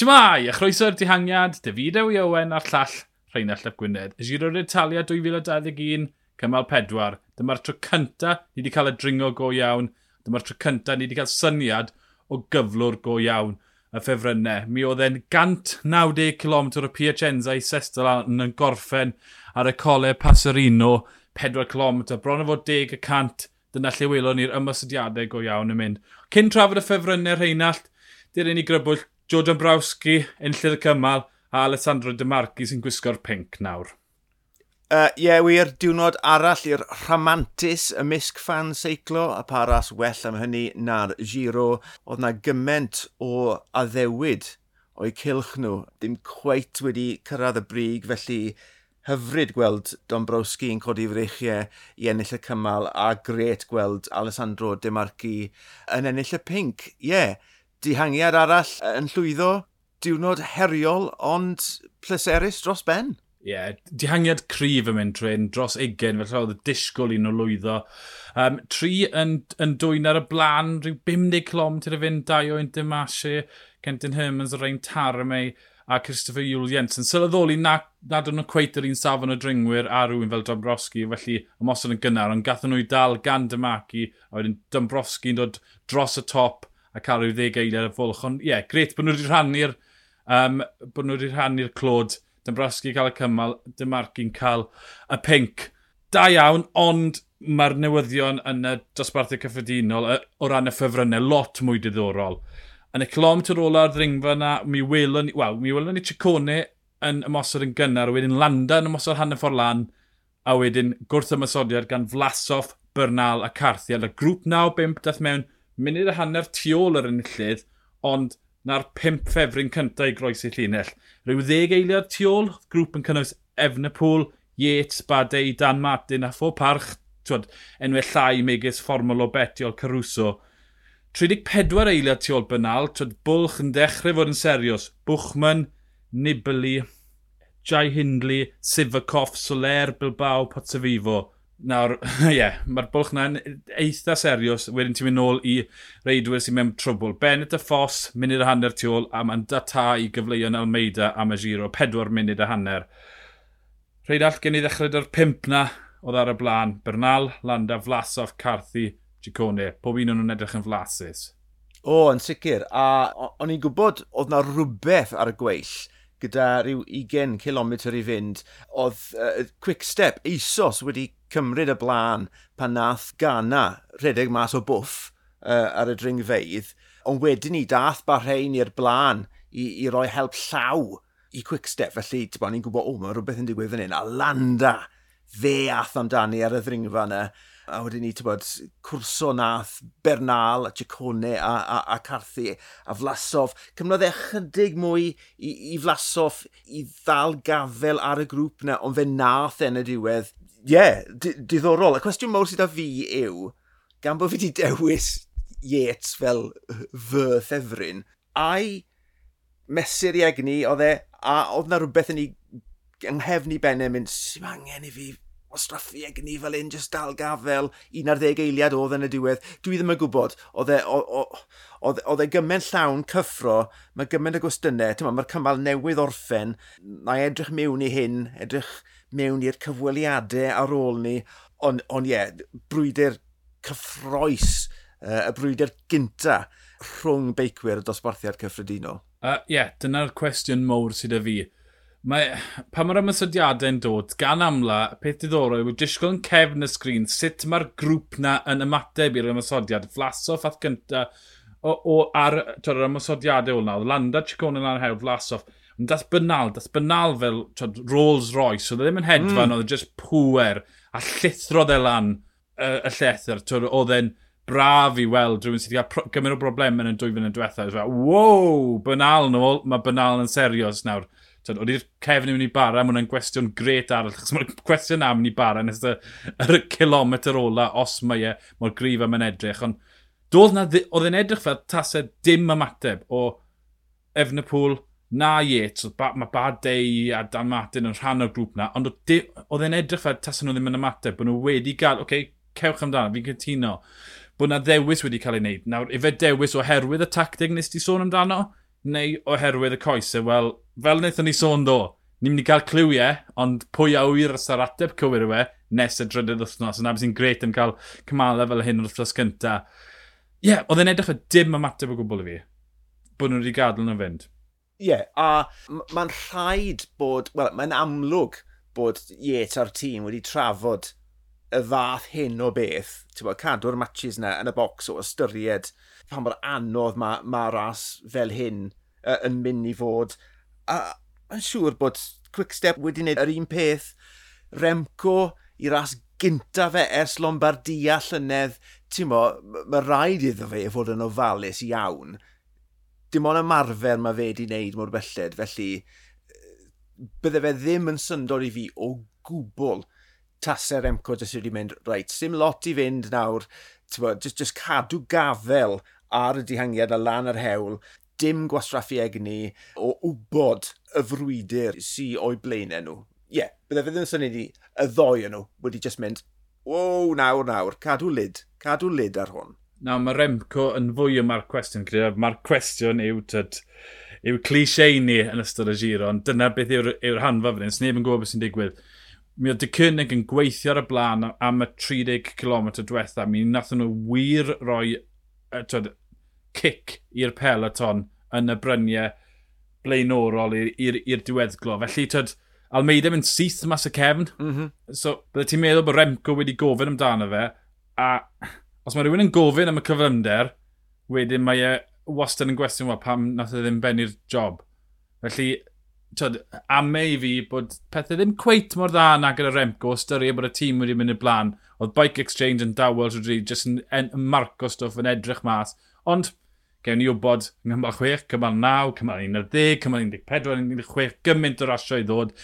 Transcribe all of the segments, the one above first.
Siamai, a chroeso'r dihangiad, David i Owen a'r llall Rheinald Ap Gwynedd. Y Giro Italia 2021, cymal 4. Dyma'r tro cynta ni wedi cael y dringo go iawn. Dyma'r tro cynta ni wedi cael syniad o gyflwr go iawn y ffefrynnau. Mi oedd e'n 190 km o Piacenza i sestol yn gorffen ar y colau Passerino, 4 km, bron o fod 10 y cant. Dyna lle welon ni'r ymosodiadau go iawn yn mynd. Cyn trafod y ffefrynnau Rheinald, dyr ni grybwyll Jordan Brawski, enllydd y cymal, a Alessandro Demarci sy'n gwisgo'r pink nawr. Uh, yeah, wir, diwrnod arall i'r rhamantus ymysg fan seiclo, a paras well am hynny na'r giro. Oedd na gyment o addewid o'i cilch nhw, dim cweit wedi cyrraedd y brig, felly hyfryd gweld Dombrowski yn codi freichiau i ennill y cymal, a gret gweld Alessandro Demarci yn ennill y pink. Ie, yeah dihangiad arall yn llwyddo. Diwrnod heriol, ond pleserus dros ben. Ie, yeah, dihangiad cryf yn mynd trwy'n dros 20, fel oedd y disgwyl un o lwyddo. Um, tri yn, yn dwyn ar y blaen, rhyw 50 clom ti'n fynd dau o'n Dimashe, Kenton Hermans, Rhain Tarmei a Christopher Yule Jensen. Sylweddoli na, nad o'n cweith yr un safon o dringwyr a rhywun fel Dombrowski, felly ymosod yn gynnar, ond gathen nhw i dal gan Dymaki, a wedyn Dombrowski'n dod dros y top, a cael rhyw ddeg eiliad y fwlch. Ond ie, yeah, gret bod nhw wedi rhannu'r um, bod nhw wedi rhannu'r clod. Dymbrasgu cael y cymal, Dymarcu'n cael y pink. Da iawn, ond mae'r newyddion yn y dosbarthau cyffredinol o ran y ffefrynnau lot mwy diddorol. Yn y kilometr ola'r ddringfa yna, mi welon ni, wel, mi welon ni Chicone yn ymosod yn gynnar, wedyn Landa yn ymosod hanner ffordd lan, a wedyn gwrth ymysodiad gan Flasoff, Bernal a Carthiel. Y grŵp 9-5 dath mewn munud y hanner tu ôl yr enillydd, ond na'r 5 ffefryn cyntaf i groes i llinell. Rhyw ddeg eiliad tu ôl, grŵp yn cynnwys Efnepool, Yates, Badei, Dan Martin a pho parch, twyd, enwau llai megis fformol o betiol Caruso. 34 eiliad tu ôl bynal, twyd, Bwlch yn dechrau fod yn serios. Bwchman, Nibli, Jai Hindley, Sivakov, Soler, Bilbao, Potsefifo. Nawr, ie, yeah, mae'r bwlch na'n eitha serios, wedyn ti'n mynd nôl i reidwyr sy'n mewn trwbl. Bennett y ffos, munud y hanner tu ôl, a mae'n data i gyfleuon Almeida am y giro, pedwar munud y hanner. Rhaid all gen i ddechrau dy'r pimp na, oedd ar y blaen, Bernal, Landa, Flasoff, Carthy, Gicone. Pob un o'n nhw'n edrych yn flasus. O, yn sicr. A o'n i'n gwybod oedd na rhywbeth ar y gweill gyda rhyw 20 km i fynd, oedd uh, Quick Step eisos wedi cymryd y blaen pan nath gana rhedeg mas o bwff uh, ar y dringfeidd, ond wedyn ni dath barhain i'r blaen i, i roi help llaw i Quickstep. Felly, ti'n ni'n gwybod, o, mae rhywbeth yn digwydd fan hyn. A Landa, fe ath amdani ar y ddringfa yna. A wedyn ni, ti'n bod, cwrso nath Bernal, a Ciccone, a, a, a Carthy, a Flasoff, Cymrodd e chydig mwy i, i Flasoff i ddal gafel ar y grŵp na, ond fe nath e yn y diwedd ie, yeah, diddorol. Y cwestiwn mawr sydd â fi yw, gan bod fi wedi dewis Yates fel fy thefryn, a'i mesur i egni, oedd e, a oedd na rhywbeth yn ei ynghefni benne mynd, sy'n angen i fi o straffu e ag ni fel un just dal gafel, un ar ddeg eiliad oedd yn y diwedd. Dwi ddim yn gwybod, oedd e, e gymaint llawn cyffro, mae gymaint y gwestiynau, mae'r ma cymal newydd orffen, na edrych mewn i hyn, edrych mewn i'r cyfweliadau ar ôl ni, ond on, ie, yeah, brwyder cyffroes, uh, y brwyder gynta rhwng beicwyr y dosbarthiad cyffredinol. Ie, uh, yeah, dyna'r cwestiwn mowr sydd y fi. Mae, pa mae'r ymysodiadau'n dod, gan amla, peth diddorol yw disgwyl yn cefn y sgrin, sut mae'r grŵp na yn ymateb i'r ymysodiad. Flaso ffath gynta o, o, ar twyd, yr ymysodiadau o'l nawr. Landa, Ciccone, Lan Hewl, Flaso. Yn dath bynal fel twyd, Rolls Royce. Oedd e ddim yn hedfan, mm. oedd e jyst pwer a llithrodd e lan y, y llethr. Oedd e'n braf i weld rhywun sydd wedi cael gymaint o broblemau yn y dwy fynd yn diwethaf. Wow, bynal nôl, mae bynal yn serios nawr. Tyd, o'n i'r cefn i mynd i bara, mae hwnna'n gwestiwn gret arall, achos mae'r cwestiwn am mynd i bara nes yr kilometr ola, os mae e, mae'r grif am yn edrych, ond doedd na, oedd yn edrych fel tasau dim ymateb o Efnepool, na Yates, ba, mae bad day a Dan Martin yn rhan o'r grŵp na, ond oedd e'n edrych fel tasau nhw ddim yn ymateb, bod nhw wedi gael, oce, okay, cewch amdano, fi'n cytuno, bod na ddewis wedi cael ei wneud. Nawr, ife dewis oherwydd y tactig nes ti sôn amdano, neu oherwydd y coesau? Wel, fel wnaethon ni sôn do, ni'n mynd i gael clywiau, e, ond pwy a wyr os ar ateb cywir yw e, nes y drydydd wythnos, yna beth sy'n gret yn cael cymalau fel hyn o'r wythnos cynta. Ie, yeah, oedd e'n edrych o dim ymateb o gwbl i fi, bod nhw wedi gadael nhw fynd. Ie, yeah, a mae'n rhaid bod, wel, mae'n amlwg bod Iet a'r tîm wedi trafod y fath hyn o beth, ti'n bod, cadw'r matches na yn y bocs o ystyried pan mor anodd mae ma ras fel hyn uh, yn mynd i fod. A yn siŵr bod Quickstep wedi gwneud yr un peth Remco i ras gynta fe ers Lombardia llynedd, ti'n mo, mae rhaid iddo fe fod yn ofalus iawn. Dim ond ymarfer mae fe wedi wneud mor belled, felly bydde fe ddim yn syndod i fi o gwbl tasau Remco jyst wedi mynd, reit, sim lot i fynd nawr, bod, just, just cadw gafel ar y dihangiad a lan yr hewl, dim gwastraffu egni o wybod y frwydr sy o'i blaenau nhw. Ie, yeah, bydde fe ddim yn syniad i y ddoi nhw wedi just mynd, wow, nawr, nawr, cadw lid, cadw lid ar hwn. Nawr mae Remco yn fwy o ma'r cwestiwn, mae'r cwestiwn yw, tyd, yw cliché ni yn ystod y giro, ond dyna beth yw'r yw hanfa fan hyn, sneb yn gwybod beth sy'n digwydd mi oedd Dicynig yn gweithio ar y blaen am y 30 km diwetha. Mi nath nhw wir roi twed, cic i'r peloton yn y bryniau blaenorol i'r diweddglo. Felly, twed, Almeida mynd syth mas y cefn. Mm -hmm. So, bydde ti'n meddwl bod Remco wedi gofyn amdano fe, a os mae rhywun yn gofyn am y cyflymder, wedyn mae e wastad yn gwestiwn, wel, pam nath e ddim bennu'r job. Felly, tyd, ame i fi bod pethau ddim cweit mor dda na gyda Remco, ystyried bod y tîm wedi mynd y blaen. Oedd Bike Exchange yn dawel trwy drwy, jyst yn, yn, yn marco stwff yn edrych mas. Ond, gewn ni wybod, cymal 6, cymal 9, cymal 11, cymal 14, 16, gymaint o rasio i ddod.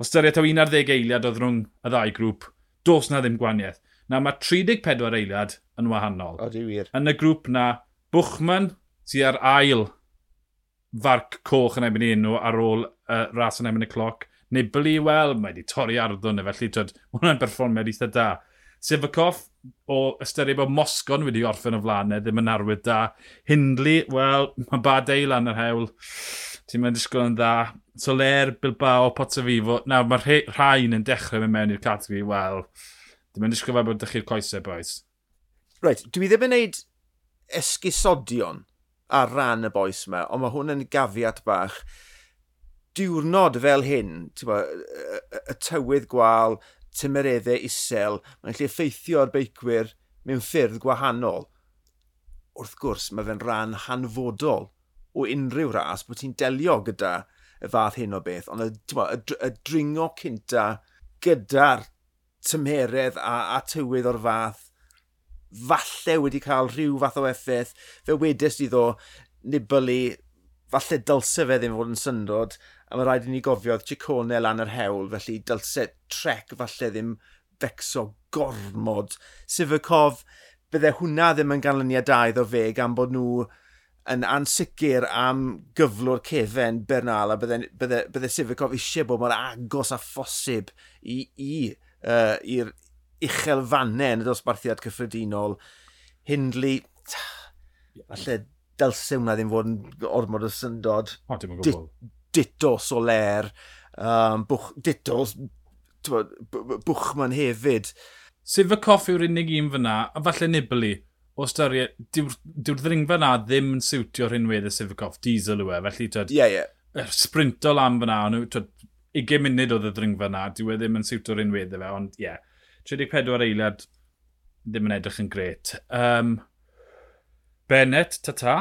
O styried taw 11 eiliad oedd rhwng y ddau grŵp, dos na ddim gwaniaeth. Na mae 34 eiliad yn wahanol. O, di wir. Yn y grŵp na, Bwchman sydd ar ail farc coch yn ebyn enw ar ôl uh, ras yn ebyn y cloc. Nibli, wel, mae wedi torri arddwn e, felly twyd, hwnna'n berfformiad eitha da. Sifakoff, o ystyried bod Mosgon wedi orffen y flanau, ddim yn arwydd da. Hindley, wel, mae bad eilan yr hewl. Ti'n mynd disgwyl yn dda. Soler, Bilbao, Potsafifo. Nawr, mae rhain yn dechrau mewn mewn i'r categori, wel, ddim yn disgwyl fel bod ydych chi'r coesau, boes. Reit, dwi ddim yn neud esgusodion ar ran y boes yma, ond mae hwn yn gafiat bach. Diwrnod fel hyn, bo, y tywydd gwal, tymereddau isel, mae'n lle effeithio'r beicwyr mewn ffyrdd gwahanol. Wrth gwrs, mae fe'n rhan hanfodol o unrhyw ras bod ti'n delio gyda y fath hyn o beth, ond y, bo, y, y dringo cynta gyda'r tymeredd a, a tywydd o'r fath falle wedi cael rhyw fath o effaith. Fe wedys i ddo, Nibali, falle dylse fe ddim fod yn syndod, a mae rhaid i ni gofio oedd Ciccone lan yr hewl, felly dylse trec falle ddim fecso gormod. Sifakov, bydde hwnna ddim yn ganlyniad da iddo fe gan bod nhw yn ansicr am gyflwr cefen Bernal a bydde, bydde, bydde Sivakov eisiau bod mor agos a phosib i, i, uh, i'r uchelfannau yn y dosbarthiad cyffredinol, Hindley, falle dylse hwnna ddim fod yn ormod o syndod. O, dim yn gwbl. Ditto Soler, um, bwch, ditto Bwchman hefyd. Sef y coffi yw'r unig un fyna, a falle Nibli, o styried, dyw'r dyw ddringfa na ddim yn siwtio rhywun hyn sef y coff, diesel yw e, felly tyd, yeah, yeah. sprinto lan fyna, 20 munud oedd y ddringfa na, dyw e ddim yn siwtio rhywun wedd fe, ond ie. Yeah 34 eiliad ddim yn edrych yn gret. Um, Bennett, ta-ta.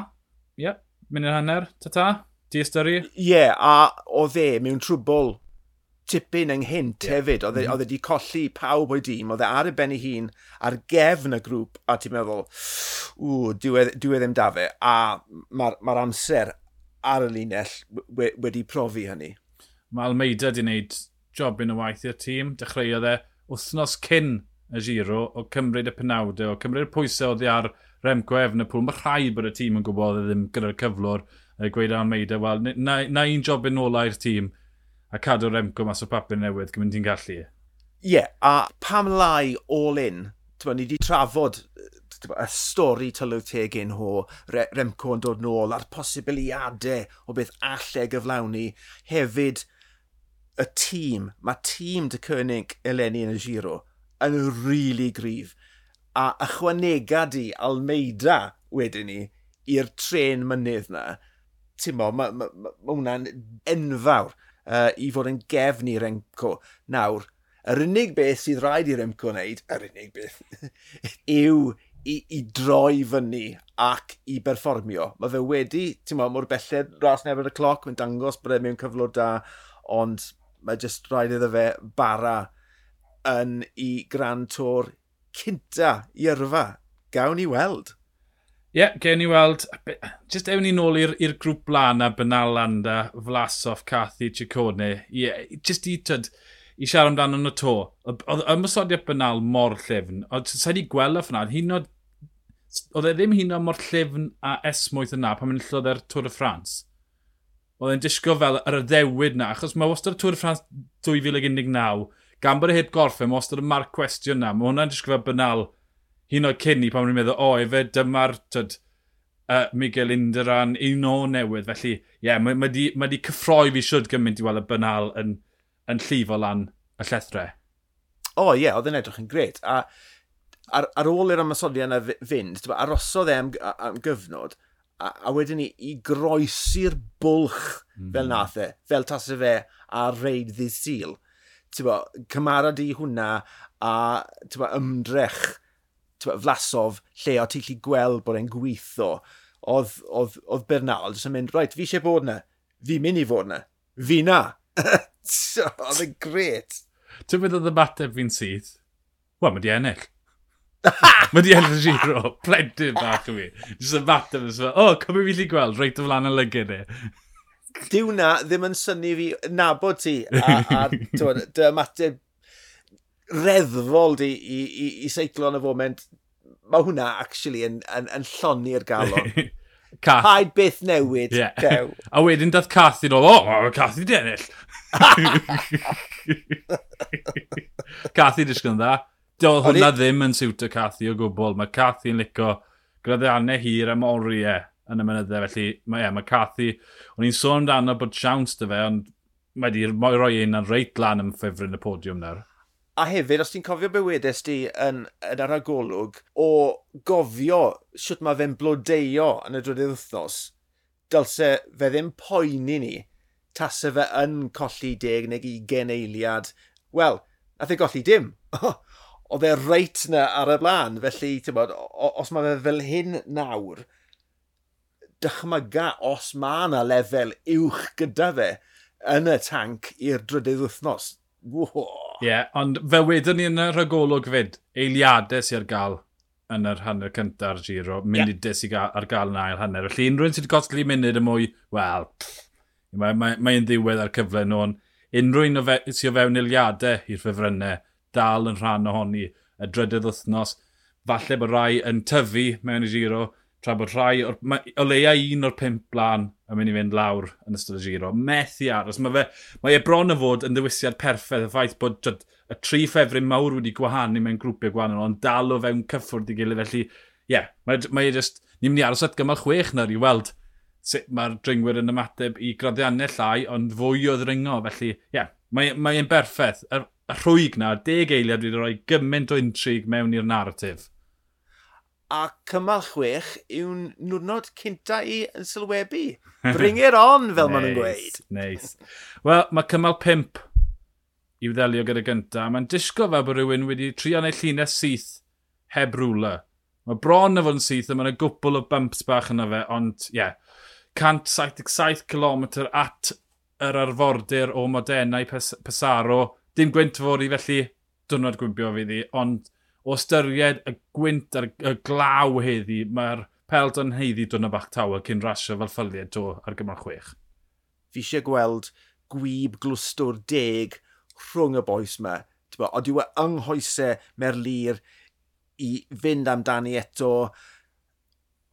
Ie, yeah, mynd i'r hanner, ta-ta. Di ystyru? Ie, yeah, a o dde mewn trwbl tipyn ynghynt yeah. hefyd. Oedd e- mm -hmm. wedi colli pawb o'i dîm, oedd e ar y ben ei hun ar gefn y grŵp, a ti'n meddwl, ww, diwedd, diwedd ddim da fe, a mae'r ma, amser ar y linell wedi profi hynny. Mae Almeida wedi gwneud job yn y waith i'r tîm, dechreuodd e wythnos cyn y giro o cymryd y penawdau, o cymryd y pwysau oedd ar Remco Efnepwl. Mae rhai bod y tîm yn gwybod e ddim gyda'r cyflwr e, gweud Almeida, wel, na, na un job yn ôl i'r tîm a cadw Remco mas o papur newydd gymaint ti'n gallu. Ie, yeah, a pam lai all-in, ni wedi trafod y stori tylwyth teg un ho, Re Remco yn dod nôl, a'r posibiliadau o beth allai gyflawni, hefyd y tîm, mae tîm dy cynnig eleni yn y giro yn really gryf. A ychwanega di Almeida wedyn ni i'r tren mynydd na. Ti'n mo, mae ma, ma, ma hwnna'n enfawr uh, i fod yn gefn i Remco. Nawr, yr unig beth sydd rhaid i Remco wneud, yr unig beth, yw i, i droi fyny ac i berfformio. Mae fe wedi, ti'n mo, mor belled ras nefyd y cloc, mae'n dangos bod e mewn cyflwr da, ond mae jyst rhaid iddo fe bara yn i Grand Tour cynta i yrfa. Gawn ni weld. Ie, yeah, gen i weld, Just ewn ni nôl i'r grŵp blaen a Benal Landa, Vlasov, Cathy, Ciccone. Ie, yeah, just i, tyd, i siarad amdano yn y to. Oedd ymwysodiad Benal mor llyfn. Oedd sa'i di gweld y ffna, hyn oedd... Oedd e ddim hyn o mor llyfn a esmwyth yna pan mynd llodd e'r Tôr y Ffrans oedd e'n disgo fel yr addewid na, achos mae wastad y Tŵr Ffrans 2019, gan bod e heb gorffen, mae wastad y marc cwestiwn na, mae hwnna'n disgo fel banal, hyn o'r cynni pan mae'n meddwl, o, efe dyma'r, tyd, uh, Miguel Inderan, un o newydd, felly, ie, yeah, mae, mae, di, mae di cyffroi fi siwrd gymaint i weld y banal yn, yn llifo lan y llethrau. O, oh, ie, yeah, oedd yn edrych yn gret, a ar, ar ôl i'r ymasoddiad yna fynd, arosodd e am, am gyfnod, a, a wedyn ni i groesi'r bwlch mm -hmm. fel nath e, fel tas y fe a reid ddydd syl. Bo, cymara di hwnna a bo, ymdrech bo, flasof lle o ti'n lli gweld bod e'n gweithio. Oedd, oedd, oedd Bernal jyst yn mynd, rhaid, fi eisiau bod yna, fi mynd i fod yna, fi na. oedd e'n gret. Ti'n meddwl y mateb fi'n syth? Wel, mae di ennill. Mae di ennill y giro, plentyn bach o fi. Just yn mater fes fel, o, oh, cymryd fi lli gweld, reit o flan y lygyd ni. E. Dyw na ddim yn syni fi nabod ti. A, a dy ymateb reddfol di i, i, i seiclo yn y foment. Mae hwnna, actually, yn, yn, yn lloni'r galon. Cath. Paid byth newid, yeah. dew. A wedyn dath Cathy i'n ôl, o, mae Cathy di ennill. Cathy i disgyn dda. Doedd hwnna ddim yn siwt y Cathy o gwbl. Mae Cathy yn licio graddiannau hir am oriau e yn y mynyddau. Felly mae, yeah, mae Cathy... O'n i'n sôn amdano bod siawns dy fe, ond mae di roi un yn reit lan yn ffefryn y podiwm nawr. A hefyd, os ti'n cofio bywydus di yn, yn yr agolwg, o gofio sut mae fe'n blodeio yn y drydydd wythnos, dylse fe ddim poeni ni tasau fe yn colli deg neu gen eiliad. Wel, nath e golli dim. oedd e reit na ar y blaen. Felly, ti'n bod, os mae fe fel hyn nawr, dychmyga os mae yna lefel uwch gyda fe yn y tanc i'r drydydd wythnos. Ie, yeah, ond fel wedyn ni yn y rhagolwg fyd, eiliadau sy'n ar gael yn yr hanner cyntaf ar giro, munudau yeah. sy'n ar gael yn ail hanner. Felly unrhyw un sydd wedi gosli munud y mwy, wel, mae'n mae, mae ddiwedd ar cyfle nhw'n. Unrhyw un sy'n o fewn eiliadau i'r ffefrynnau, dal yn rhan ohoni. Y drydydd wythnos, falle bod rai yn tyfu mewn i giro, tra bod rhai, or, o leia un o'r pimp blaen yn mynd i fynd lawr yn ystod y giro. Methu aros, mae, fe, mae e bron y fod yn ddewisiad perffaith y ffaith bod jod, y tri ffefryn mawr wedi gwahanu mewn grwpiau gwahanol, ond dal o fewn cyffwrdd i gilydd, felly ie, yeah, mae, e mae e just, ni'n mynd i aros at gymal chwech nawr i weld sut mae'r dringwyr yn ymateb i graddiannau llai, ond fwy o ddringo, felly ie, yeah, mae e, mae berffaith y rhwyg na, deg eiliad wedi rhoi gymaint o intrig mewn i'r narratif. A cymal chwech yw'n nwrnod cynta i yn sylwebu. Bring it on, fel nice, maen nhw'n gweud. Neis. Wel, mae cymal pimp i wddelio gyda gynta. Mae'n disgo fel bod rhywun wedi trio neu llunes syth heb rwla. Mae bron y fod yn syth a mae'n gwbl o bumps bach yna fe, ond ie. Yeah, 177 km at yr arfordir o modennau pes Pesaro dim gwynt fori, felly dwrnod gwybio fi ddi, ond o styried y gwynt a'r y glaw heddi, mae'r Pelton heiddi dwrnod bach tawa cyn rasio fel ffyliau to ar gymal chwech. Fi eisiau gweld gwyb glwstwr deg rhwng y boes yma. Ond yw e ynghoesau Merlir i fynd amdani eto.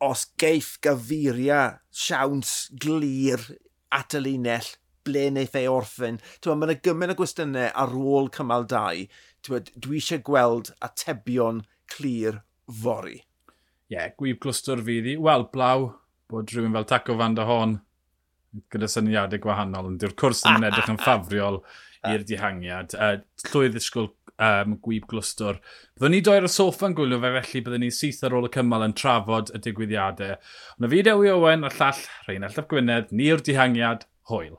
Os geiff gyfuria siawns glir at y linell, ble wnaeth ei orffen. Mae yna gymaint o gwestiynau ar ôl cymal 2. Dwi eisiau gweld atebion clir fori. Ie, yeah, gwyb glwstwr fydd i. Wel, blaw, bod rhywun fel Taco Van der Hon gyda syniadau gwahanol, ond dyw'r cwrs yn edrych yn ffafriol i'r dihangiad. Uh, llwyr ddisgwyl um, gwyb glwstwr. Byddwn ni doi'r soffa'n gwylio fe felly byddwn ni syth ar ôl y cymal yn trafod y digwyddiadau. Ond y fi Dewi Owen a llall Rheinald Ap Gwynedd, ni'r dihangiad, hwyl.